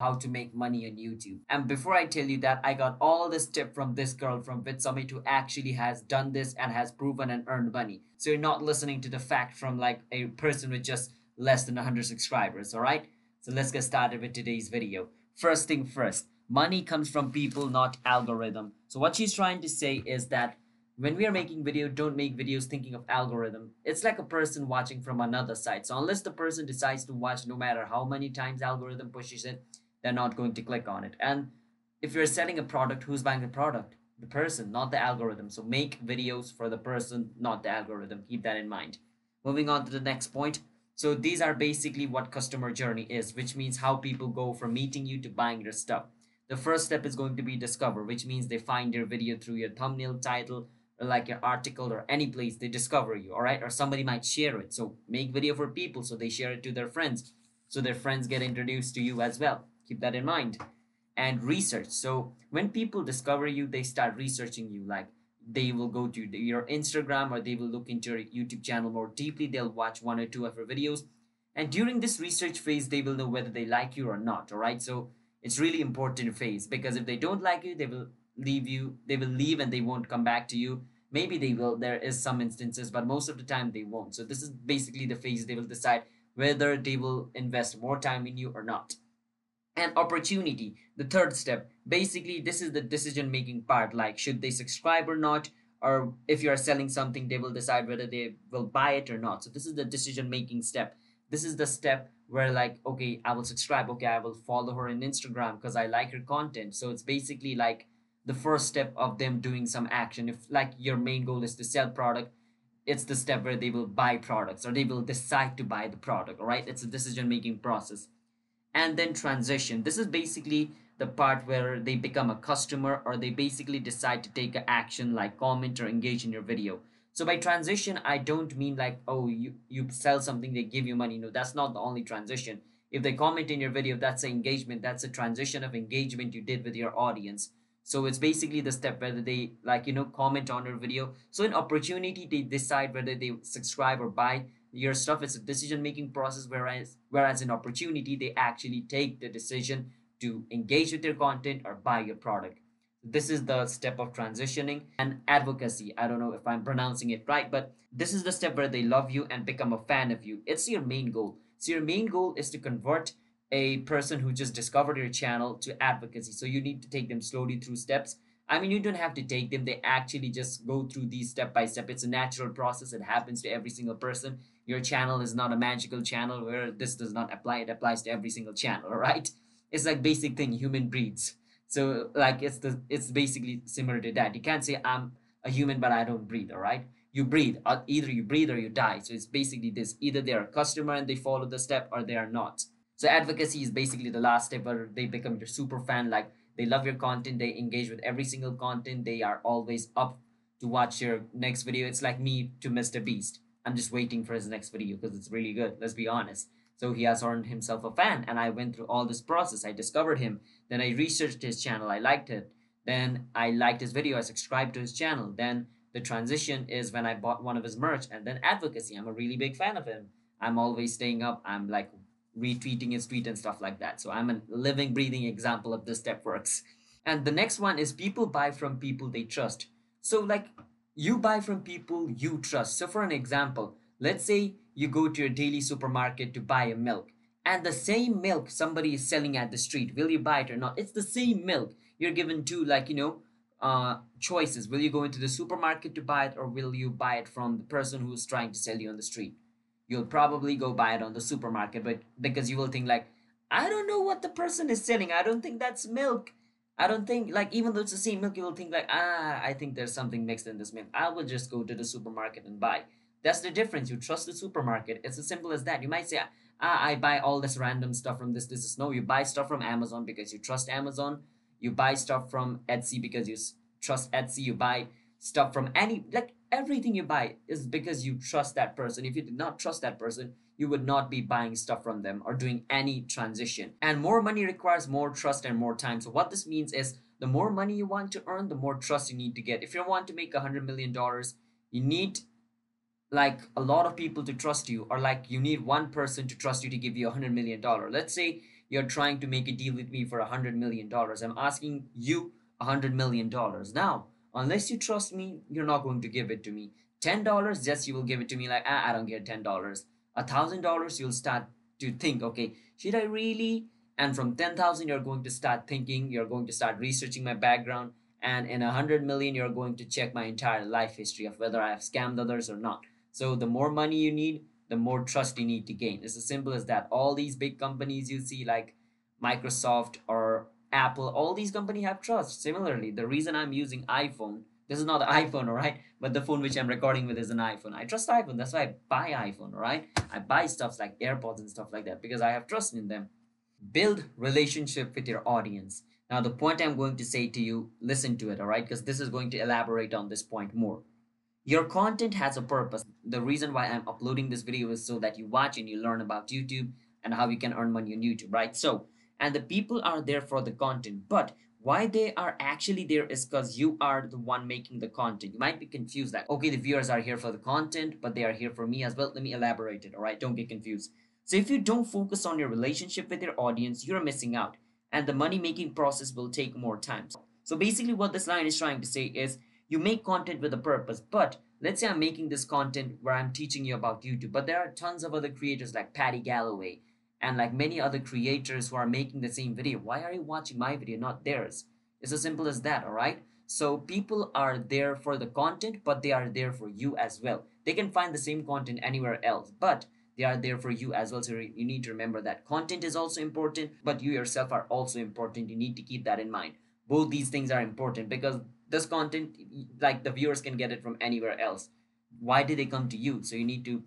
how to make money on YouTube. And before I tell you that, I got all this tip from this girl from VidSummit who actually has done this and has proven and earned money. So you're not listening to the fact from like a person with just less than 100 subscribers, all right? So let's get started with today's video. First thing first, money comes from people, not algorithm. So what she's trying to say is that when we are making video, don't make videos thinking of algorithm. It's like a person watching from another side. So unless the person decides to watch no matter how many times algorithm pushes it, they're not going to click on it. And if you're selling a product, who's buying the product? The person, not the algorithm. So make videos for the person, not the algorithm. Keep that in mind. Moving on to the next point. So these are basically what customer journey is, which means how people go from meeting you to buying your stuff. The first step is going to be discover, which means they find your video through your thumbnail title, or like your article or any place they discover you, all right? Or somebody might share it. So make video for people so they share it to their friends. So their friends get introduced to you as well. Keep that in mind. And research. So when people discover you, they start researching you. Like they will go to your Instagram or they will look into your YouTube channel more deeply. They'll watch one or two of your videos. And during this research phase, they will know whether they like you or not. All right. So it's really important phase because if they don't like you, they will leave you. They will leave and they won't come back to you. Maybe they will. There is some instances, but most of the time they won't. So this is basically the phase they will decide whether they will invest more time in you or not and opportunity. The third step basically this is the decision making part. Like should they subscribe or not? Or if you are selling something they will decide whether they will buy it or not. So this is the decision making step. This is the step where like okay i will subscribe. Okay i will follow her on instagram because i like her content. So it's basically like the first step of them doing some action. If like your main goal is to sell product it's the step where they will buy products or they will decide to buy the product all right? It's a decision making process and then transition. This is basically the part where they become a customer or they basically decide to take an action like comment or engage in your video. So by transition, I don't mean like, oh, you, you sell something, they give you money. No, that's not the only transition. If they comment in your video, that's an engagement. That's a transition of engagement you did with your audience. So it's basically the step whether they like, you know, comment on your video. So an opportunity, they decide whether they subscribe or buy your stuff it's a decision making process whereas whereas in opportunity they actually take the decision to engage with your content or buy your product this is the step of transitioning and advocacy i don't know if i'm pronouncing it right but this is the step where they love you and become a fan of you it's your main goal so your main goal is to convert a person who just discovered your channel to advocacy so you need to take them slowly through steps I mean, you don't have to take them. They actually just go through these step by step. It's a natural process. It happens to every single person. Your channel is not a magical channel where this does not apply. It applies to every single channel, right? It's like basic thing human breeds. So like it's the it's basically similar to that. You can't say I'm a human but I don't breathe, all right? You breathe. Uh, either you breathe or you die. So it's basically this. Either they're a customer and they follow the step or they are not. So advocacy is basically the last step where they become your super fan like they love your content they engage with every single content they are always up to watch your next video it's like me to mr beast i'm just waiting for his next video because it's really good let's be honest. So he has earned himself a fan and i went through all this process. I discovered him then i researched his channel i liked it. Then i liked his video i subscribed to his channel. Then the transition is when i bought one of his merch and then advocacy. I'm a really big fan of him. I'm always staying up. I'm like retweeting his tweet and stuff like that. So I'm a living, breathing example of this step works. And the next one is people buy from people they trust. So like you buy from people you trust. So for an example, let's say you go to your daily supermarket to buy a milk and the same milk somebody is selling at the street. Will you buy it or not? It's the same milk. You're given two like, you know, uh, choices. Will you go into the supermarket to buy it or will you buy it from the person who's trying to sell you on the street? you'll probably go buy it on the supermarket but because you will think like i don't know what the person is selling i don't think that's milk i don't think like even though it's the same milk you will think like ah i think there's something mixed in this milk. I will just go to the supermarket and buy. That's the difference. You trust the supermarket. It's as simple as that. You might say ah i buy all this random stuff from this this is no you buy stuff from amazon because you trust amazon. You buy stuff from etsy because you trust etsy. You buy stuff from any like everything you buy is because you trust that person. If you did not trust that person, you would not be buying stuff from them or doing any transition. And more money requires more trust and more time. So what this means is the more money you want to earn, the more trust you need to get. If you want to make a hundred million dollars, you need like a lot of people to trust you or like you need one person to trust you to give you a hundred million dollar. Let's say you're trying to make a deal with me for a hundred million dollars. I'm asking you a hundred million dollars. Now, unless you trust me, you're not going to give it to me. Ten dollars, yes, you will give it to me like ah, I don't get ten dollars. A thousand dollars, you'll start to think, okay, should I really? And from ten thousand, you're going to start thinking, you're going to start researching my background, and in a hundred million, you're going to check my entire life history of whether I have scammed others or not. So the more money you need, the more trust you need to gain. It's as simple as that. All these big companies you see, like Microsoft or Apple, all these companies have trust. Similarly, the reason I'm using iPhone, this is not an iPhone, all right? But the phone which I'm recording with is an iPhone. I trust iPhone. That's why I buy iPhone, all right? I buy stuff like AirPods and stuff like that because I have trust in them. Build relationship with your audience. Now, the point I'm going to say to you, listen to it, all right? Because this is going to elaborate on this point more. Your content has a purpose. The reason why I'm uploading this video is so that you watch and you learn about YouTube and how you can earn money on YouTube, right? So, and the people are there for the content, but why they are actually there is because you are the one making the content. You might be confused like, okay, the viewers are here for the content, but they are here for me as well. Let me elaborate it, all right? Don't get confused. So if you don't focus on your relationship with your audience, you're missing out and the money making process will take more time. So basically what this line is trying to say is you make content with a purpose but let's say i'm making this content where i'm teaching you about youtube but there are tons of other creators like paddy galloway and like many other creators who are making the same video why are you watching my video not theirs? It's as simple as that all right so people are there for the content but they are there for you as well. They can find the same content anywhere else but they are there for you as well. So you need to remember that content is also important but you yourself are also important. You need to keep that in mind. Both these things are important because this content like the viewers can get it from anywhere else. Why did they come to you? So you need to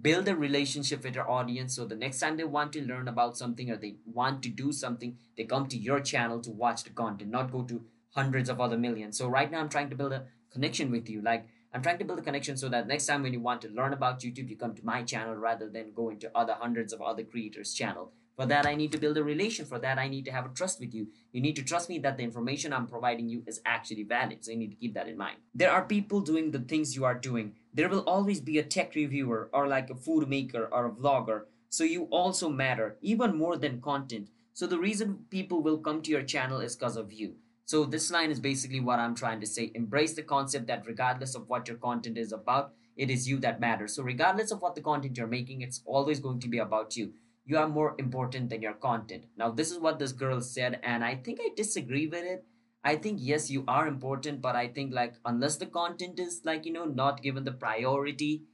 build a relationship with your audience so the next time they want to learn about something or they want to do something they come to your channel to watch the content not go to hundreds of other millions so right now i'm trying to build a connection with you like i'm trying to build a connection so that next time when you want to learn about youtube you come to my channel rather than go into other hundreds of other creators channel for that, I need to build a relation. For that, I need to have a trust with you. You need to trust me that the information I'm providing you is actually valid. So you need to keep that in mind. There are people doing the things you are doing. There will always be a tech reviewer or like a food maker or a vlogger. So you also matter even more than content. So the reason people will come to your channel is because of you. So this line is basically what I'm trying to say. Embrace the concept that regardless of what your content is about, it is you that matters. So regardless of what the content you're making, it's always going to be about you you are more important than your content. Now, this is what this girl said, and I think I disagree with it. I think, yes, you are important, but I think, like, unless the content is, like, you know, not given the priority,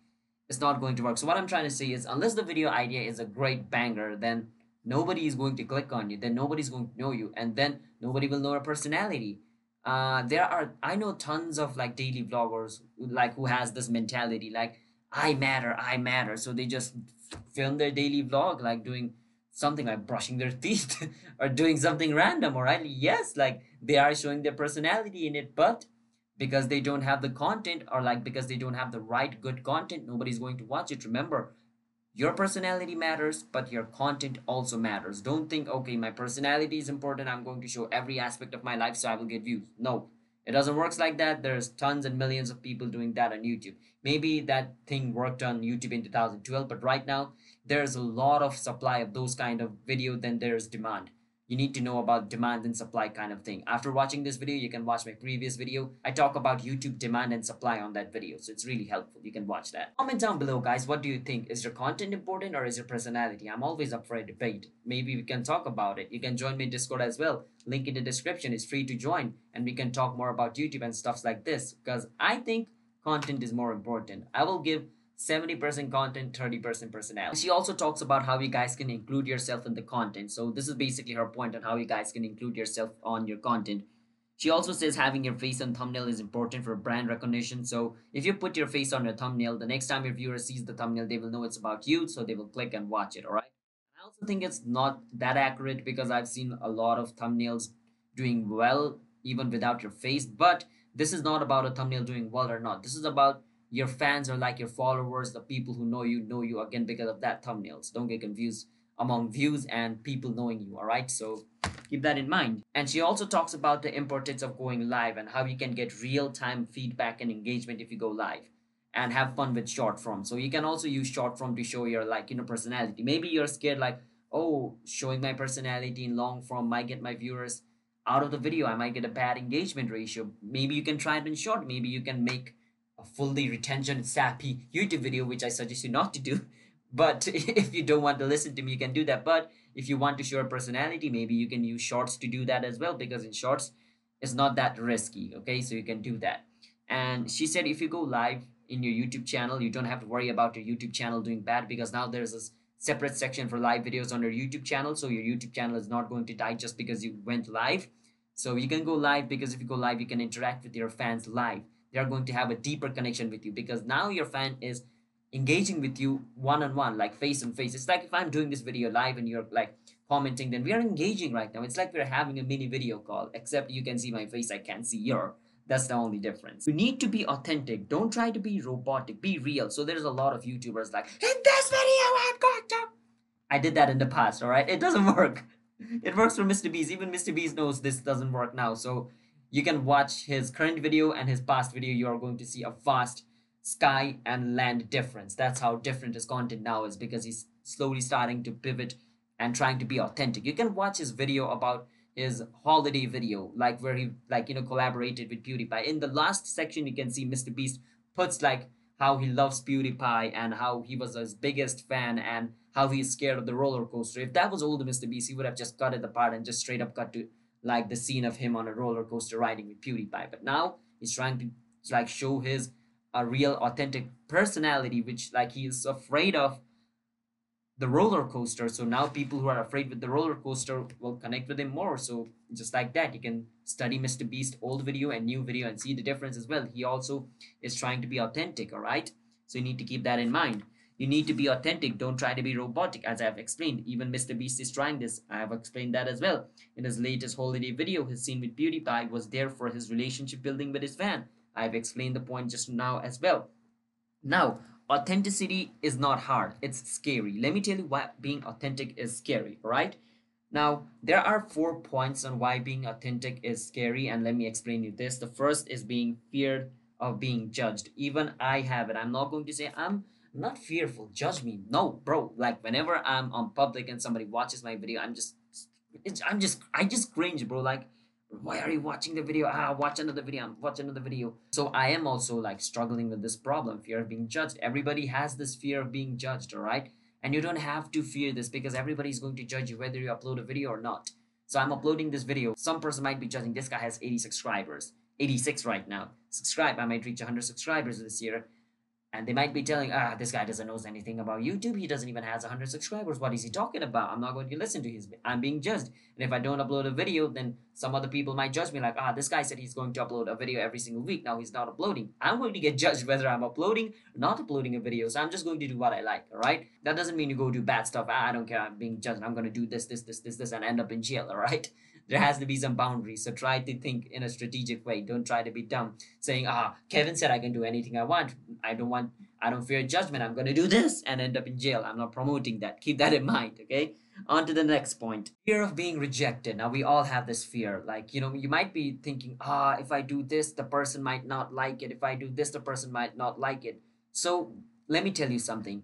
it's not going to work. So, what I'm trying to say is, unless the video idea is a great banger, then nobody is going to click on you, then nobody's going to know you, and then nobody will know your personality. Uh, there are, I know tons of, like, daily vloggers, like, who has this mentality, like, I matter, I matter. So they just film their daily vlog like doing something like brushing their teeth or doing something random all right? Yes like they are showing their personality in it but because they don't have the content or like because they don't have the right good content nobody's going to watch it. Remember your personality matters but your content also matters. Don't think okay my personality is important. I'm going to show every aspect of my life so i will get views. No it doesn't work like that. There's tons and millions of people doing that on YouTube. Maybe that thing worked on YouTube in 2012, but right now there's a lot of supply of those kind of video than there's demand you need to know about demand and supply kind of thing. After watching this video, you can watch my previous video. I talk about YouTube demand and supply on that video. So it's really helpful. You can watch that. Comment down below, guys. What do you think? Is your content important or is your personality? I'm always up for a debate. Maybe we can talk about it. You can join me in Discord as well. Link in the description is free to join. And we can talk more about YouTube and stuffs like this. Because I think content is more important. I will give 70% content, 30% personality. She also talks about how you guys can include yourself in the content. So this is basically her point on how you guys can include yourself on your content. She also says having your face on thumbnail is important for brand recognition. So if you put your face on your thumbnail, the next time your viewer sees the thumbnail, they will know it's about you. So they will click and watch it. All right. I also think it's not that accurate because I've seen a lot of thumbnails doing well even without your face. But this is not about a thumbnail doing well or not. This is about your fans are like your followers the people who know you know you again because of that thumbnails. Don't get confused among views and people knowing you all right? So keep that in mind. And she also talks about the importance of going live and how you can get real-time feedback and engagement if you go live and have fun with short form. So you can also use short form to show your like you know personality. Maybe you're scared like oh showing my personality in long form might get my viewers out of the video. I might get a bad engagement ratio. Maybe you can try it in short. Maybe you can make a fully retention sappy youtube video which i suggest you not to do but if you don't want to listen to me you can do that but if you want to show a personality maybe you can use shorts to do that as well because in shorts it's not that risky okay so you can do that and she said if you go live in your youtube channel you don't have to worry about your youtube channel doing bad because now there's this separate section for live videos on your YouTube channel. So your YouTube channel is not going to die just because you went live. So you can go live because if you go live, you can interact with your fans live. They are going to have a deeper connection with you because now your fan is engaging with you one on one, like face on face. It's like if I'm doing this video live and you're like commenting, then we are engaging right now. It's like we're having a mini video call, except you can see my face, I can't see your. That's the only difference. You need to be authentic. Don't try to be robotic. Be real. So there's a lot of YouTubers like, in this video, I'm going to. I did that in the past, all right? It doesn't work. It works for Mr. Beast. Even Mr. Beast knows this doesn't work now. So you can watch his current video and his past video. You are going to see a vast sky and land difference. That's how different his content now is because he's slowly starting to pivot and trying to be authentic. You can watch his video about his holiday video, like where he like you know collaborated with PewDiePie. In the last section, you can see Mr. Beast puts like how he loves PewDiePie and how he was his biggest fan and how he's scared of the roller coaster. If that was older Mr. Beast, he would have just cut it apart and just straight up cut to like the scene of him on a roller coaster riding with PewDiePie. But now he's trying to like show his a real authentic personality, which like he is afraid of the roller coaster. So now people who are afraid with the roller coaster will connect with him more. So just like that, you can study Mr. Beast old video and new video and see the difference as well. He also is trying to be authentic, all right? So you need to keep that in mind. You need to be authentic. Don't try to be robotic, as I have explained. Even Mr. Beast is trying this. I have explained that as well. In his latest holiday video, his scene with PewDiePie was there for his relationship building with his fan. I have explained the point just now as well. Now, authenticity is not hard it's scary let me tell you why being authentic is scary right now there are four points on why being authentic is scary and let me explain you this the first is being feared of being judged even i have it i'm not going to say i'm not fearful judge me. No bro like whenever i'm on public and somebody watches my video i'm just i'm just i just cringe bro like why are you watching the video? Ah watch another video watch another video. So i am also like struggling with this problem fear of being judged. Everybody has this fear of being judged all right? And you don't have to fear this because everybody's going to judge you whether you upload a video or not. So i'm uploading this video. Some person might be judging this guy has 80 subscribers 86 right now. Subscribe i might reach 100 subscribers this year and they might be telling, ah, this guy doesn't know anything about YouTube. He doesn't even has 100 subscribers. What is he talking about? I'm not going to listen to his. I'm being judged. And if I don't upload a video, then some other people might judge me like, ah, this guy said he's going to upload a video every single week. Now he's not uploading. I'm going to get judged whether I'm uploading or not uploading a video. So I'm just going to do what I like. All right. That doesn't mean you go do bad stuff. Ah, I don't care. I'm being judged. I'm going to do this, this, this, this, this, and end up in jail. All right there has to be some boundaries. So try to think in a strategic way. Don't try to be dumb, saying, ah, Kevin said I can do anything I want. I don't want, I don't fear judgment. I'm going to do this and end up in jail. I'm not promoting that. Keep that in mind, okay? On to the next point fear of being rejected. Now, we all have this fear. Like, you know, you might be thinking, ah, if I do this, the person might not like it. If I do this, the person might not like it. So, let me tell you something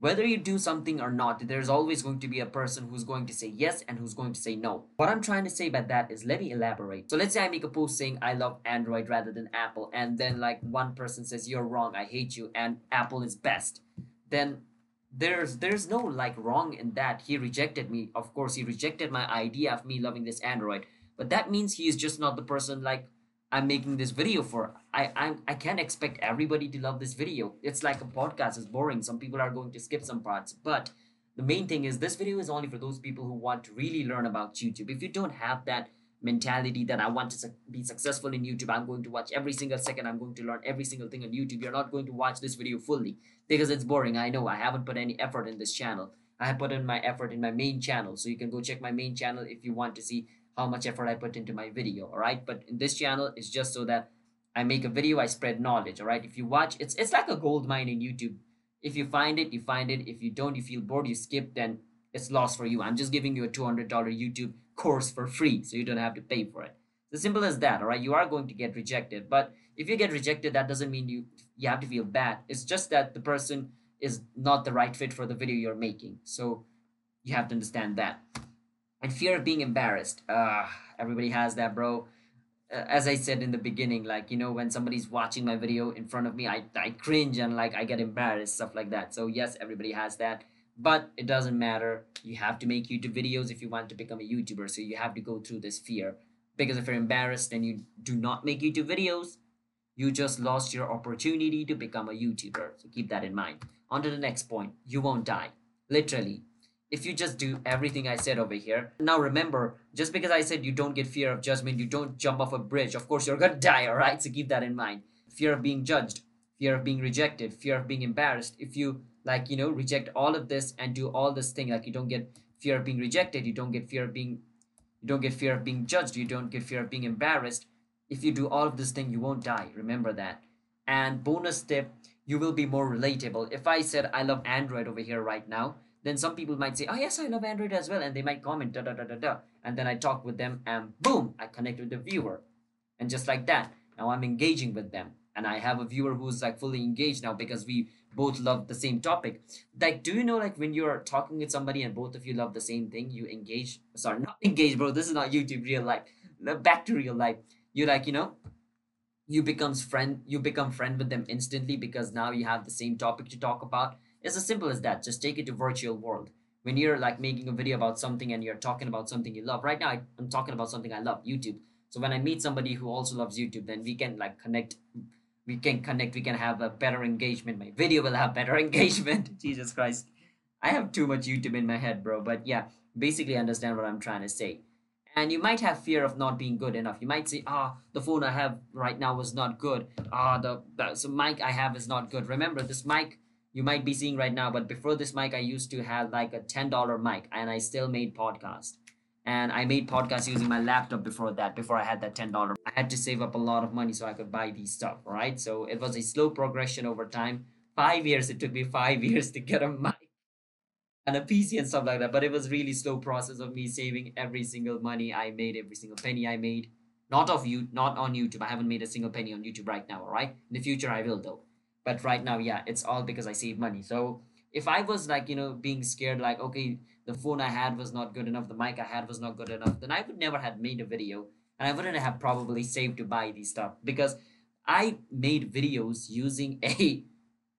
whether you do something or not, there's always going to be a person who's going to say yes and who's going to say no. What I'm trying to say by that is let me elaborate. So let's say I make a post saying I love Android rather than Apple, and then like one person says you're wrong, I hate you, and Apple is best. Then there's there's no like wrong in that. He rejected me. Of course, he rejected my idea of me loving this Android. But that means he is just not the person like I'm making this video for. I I I can't expect everybody to love this video. It's like a podcast. It's boring. Some people are going to skip some parts. But the main thing is this video is only for those people who want to really learn about YouTube. If you don't have that mentality that I want to be successful in YouTube, I'm going to watch every single second. I'm going to learn every single thing on YouTube. You're not going to watch this video fully because it's boring. I know I haven't put any effort in this channel. I have put in my effort in my main channel. So you can go check my main channel if you want to see how much effort I put into my video, all right? But in this channel, it's just so that I make a video, I spread knowledge, all right? If you watch, it's it's like a gold mine in YouTube. If you find it, you find it. If you don't, you feel bored, you skip, then it's lost for you. I'm just giving you a $200 YouTube course for free, so you don't have to pay for it. It's as simple as that, all right? You are going to get rejected, but if you get rejected, that doesn't mean you you have to feel bad. It's just that the person is not the right fit for the video you're making. So you have to understand that and fear of being embarrassed uh everybody has that bro uh, as I said in the beginning, like you know, when somebody's watching my video in front of me, I, I cringe and like I get embarrassed, stuff like that. So yes, everybody has that, but it doesn't matter. You have to make YouTube videos if you want to become a YouTuber. So you have to go through this fear because if you're embarrassed and you do not make YouTube videos, you just lost your opportunity to become a YouTuber. So keep that in mind. On to the next point. You won't die. Literally, if you just do everything I said over here. Now remember, just because I said you don't get fear of judgment, you don't jump off a bridge, of course you're gonna die, alright? So keep that in mind. Fear of being judged, fear of being rejected, fear of being embarrassed. If you like, you know, reject all of this and do all this thing, like you don't get fear of being rejected, you don't get fear of being you don't get fear of being judged, you don't get fear of being embarrassed. If you do all of this thing, you won't die. Remember that. And bonus tip, you will be more relatable. If I said I love Android over here right now, then some people might say, oh yes, I love Android as well. And they might comment, da da da da da. And then I talk with them and boom, I connect with the viewer. And just like that, now I'm engaging with them. And I have a viewer who's like fully engaged now because we both love the same topic. Like, do you know like when you're talking with somebody and both of you love the same thing, you engage? Sorry, not engage, bro. This is not YouTube real life. Back to real life. You like, you know, you becomes friend you become friend with them instantly because now you have the same topic to talk about it's as simple as that. Just take it to virtual world. When you're like making a video about something and you're talking about something you love. Right now, I'm talking about something I love, YouTube. So when I meet somebody who also loves YouTube, then we can like connect. We can connect. We can have a better engagement. My video will have better engagement. Jesus Christ, I have too much YouTube in my head, bro. But yeah, basically understand what I'm trying to say. And you might have fear of not being good enough. You might say, ah, oh, the phone I have right now is not good. Ah, oh, the, the so mic I have is not good. Remember, this mic you might be seeing right now. But before this mic, I used to have like a $10 mic and I still made podcast. And I made podcasts using my laptop before that, before I had that $10. I had to save up a lot of money so I could buy these stuff, right? So it was a slow progression over time. Five years, it took me five years to get a mic and a PC and stuff like that. But it was really slow process of me saving every single money I made, every single penny I made. Not of you, not on YouTube. I haven't made a single penny on YouTube right now, all right? In the future, I will though but right now yeah it's all because i save money. So if i was like you know being scared like okay the phone i had was not good enough the mic i had was not good enough then i would never have made a video and i wouldn't have probably saved to buy these stuff because i made videos using a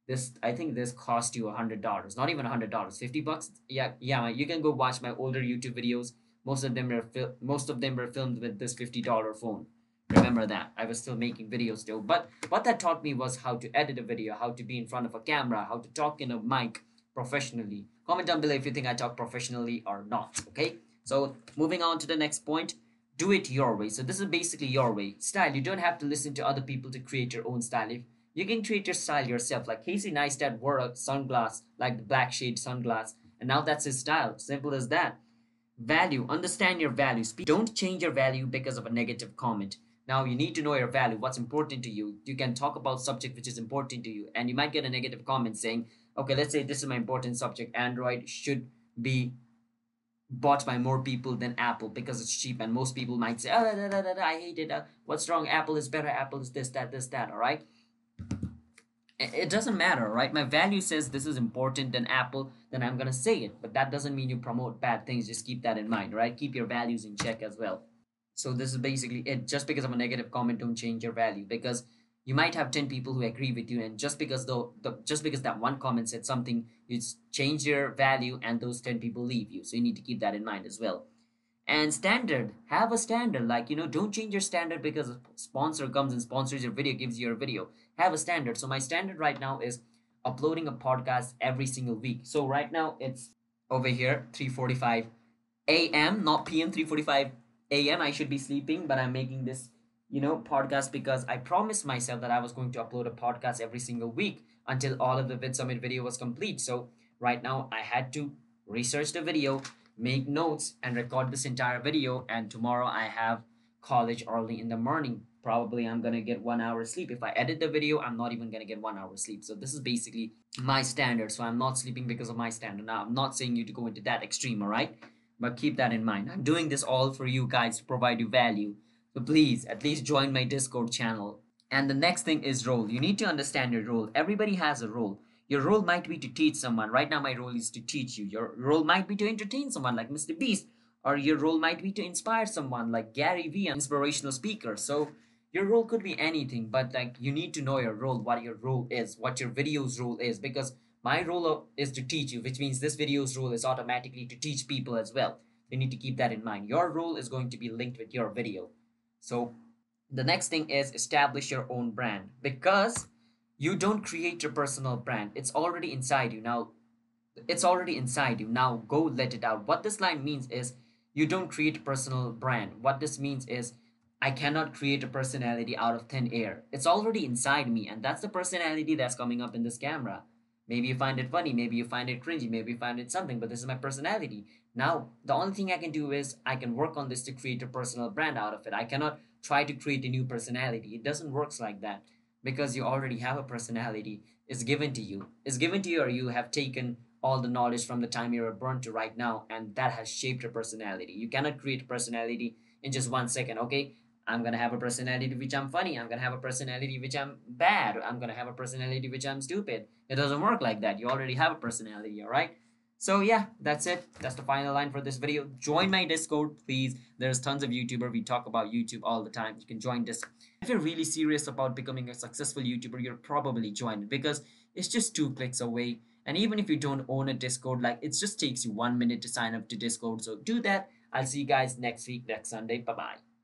this i think this cost you a hundred dollars not even a hundred dollars 50 bucks? Yeah yeah you can go watch my older youtube videos. Most of them are most of them were filmed with this $50 phone remember that. I was still making videos still but what that taught me was how to edit a video how to be in front of a camera how to talk in a mic professionally. Comment down below if you think i talk professionally or not okay? So moving on to the next point. Do it your way. So this is basically your way. Style. You don't have to listen to other people to create your own style. If you can create your style yourself like casey neistat wore a sunglass like the black shade sunglass and now that's his style. Simple as that. Value. Understand your values don't change your value because of a negative comment now you need to know your value, what's important to you. You can talk about subject which is important to you, and you might get a negative comment saying, okay, let's say this is my important subject. Android should be bought by more people than Apple because it's cheap, and most people might say, oh, da, da, da, I hate it. Uh, what's wrong? Apple is better. Apple is this, that, this, that. All right. It doesn't matter, right? My value says this is important than Apple, then I'm gonna say it. But that doesn't mean you promote bad things. Just keep that in mind, right? Keep your values in check as well. So this is basically it. Just because of a negative comment, don't change your value because you might have 10 people who agree with you and just because though the just because that one comment said something you change your value and those 10 people leave you so you need to keep that in mind as well and standard have a standard like you know don't change your standard because a sponsor comes and sponsors your video gives you your video have a standard so my standard right now is uploading a podcast every single week so right now it's over here 3:45 a.m. not p.m. 3:45 a.m. I should be sleeping, but I'm making this, you know, podcast because I promised myself that I was going to upload a podcast every single week until all of the Vid Summit video was complete. So right now I had to research the video, make notes, and record this entire video. And tomorrow I have college early in the morning. Probably I'm gonna get one hour sleep. If I edit the video, I'm not even gonna get one hour sleep. So this is basically my standard. So I'm not sleeping because of my standard. Now I'm not saying you to go into that extreme, all right? But keep that in mind. I'm doing this all for you guys to provide you value. So please, at least join my Discord channel. And the next thing is role. You need to understand your role. Everybody has a role. Your role might be to teach someone. Right now, my role is to teach you. Your role might be to entertain someone like Mr. Beast, or your role might be to inspire someone like Gary Vee, an inspirational speaker. So your role could be anything, but like you need to know your role, what your role is, what your video's role is, because my role is to teach you, which means this video's role is automatically to teach people as well. You need to keep that in mind. Your role is going to be linked with your video. So the next thing is establish your own brand because you don't create your personal brand. It's already inside you. Now, it's already inside you. Now go let it out. What this line means is you don't create a personal brand. What this means is I cannot create a personality out of thin air. It's already inside me, and that's the personality that's coming up in this camera. Maybe you find it funny, maybe you find it cringy, maybe you find it something, but this is my personality. Now, the only thing I can do is I can work on this to create a personal brand out of it. I cannot try to create a new personality. It doesn't work like that because you already have a personality. It's given to you. It's given to you, or you have taken all the knowledge from the time you were born to right now, and that has shaped your personality. You cannot create a personality in just one second, okay? I'm gonna have a personality which I'm funny. I'm gonna have a personality which I'm bad. I'm gonna have a personality which I'm stupid. It doesn't work like that. You already have a personality, all right? So yeah, that's it. That's the final line for this video. Join my Discord, please. There's tons of YouTuber. We talk about YouTube all the time. You can join this. If you're really serious about becoming a successful YouTuber, you're probably joined because it's just two clicks away. And even if you don't own a Discord, like it just takes you one minute to sign up to Discord. So do that. I'll see you guys next week, next Sunday. Bye bye.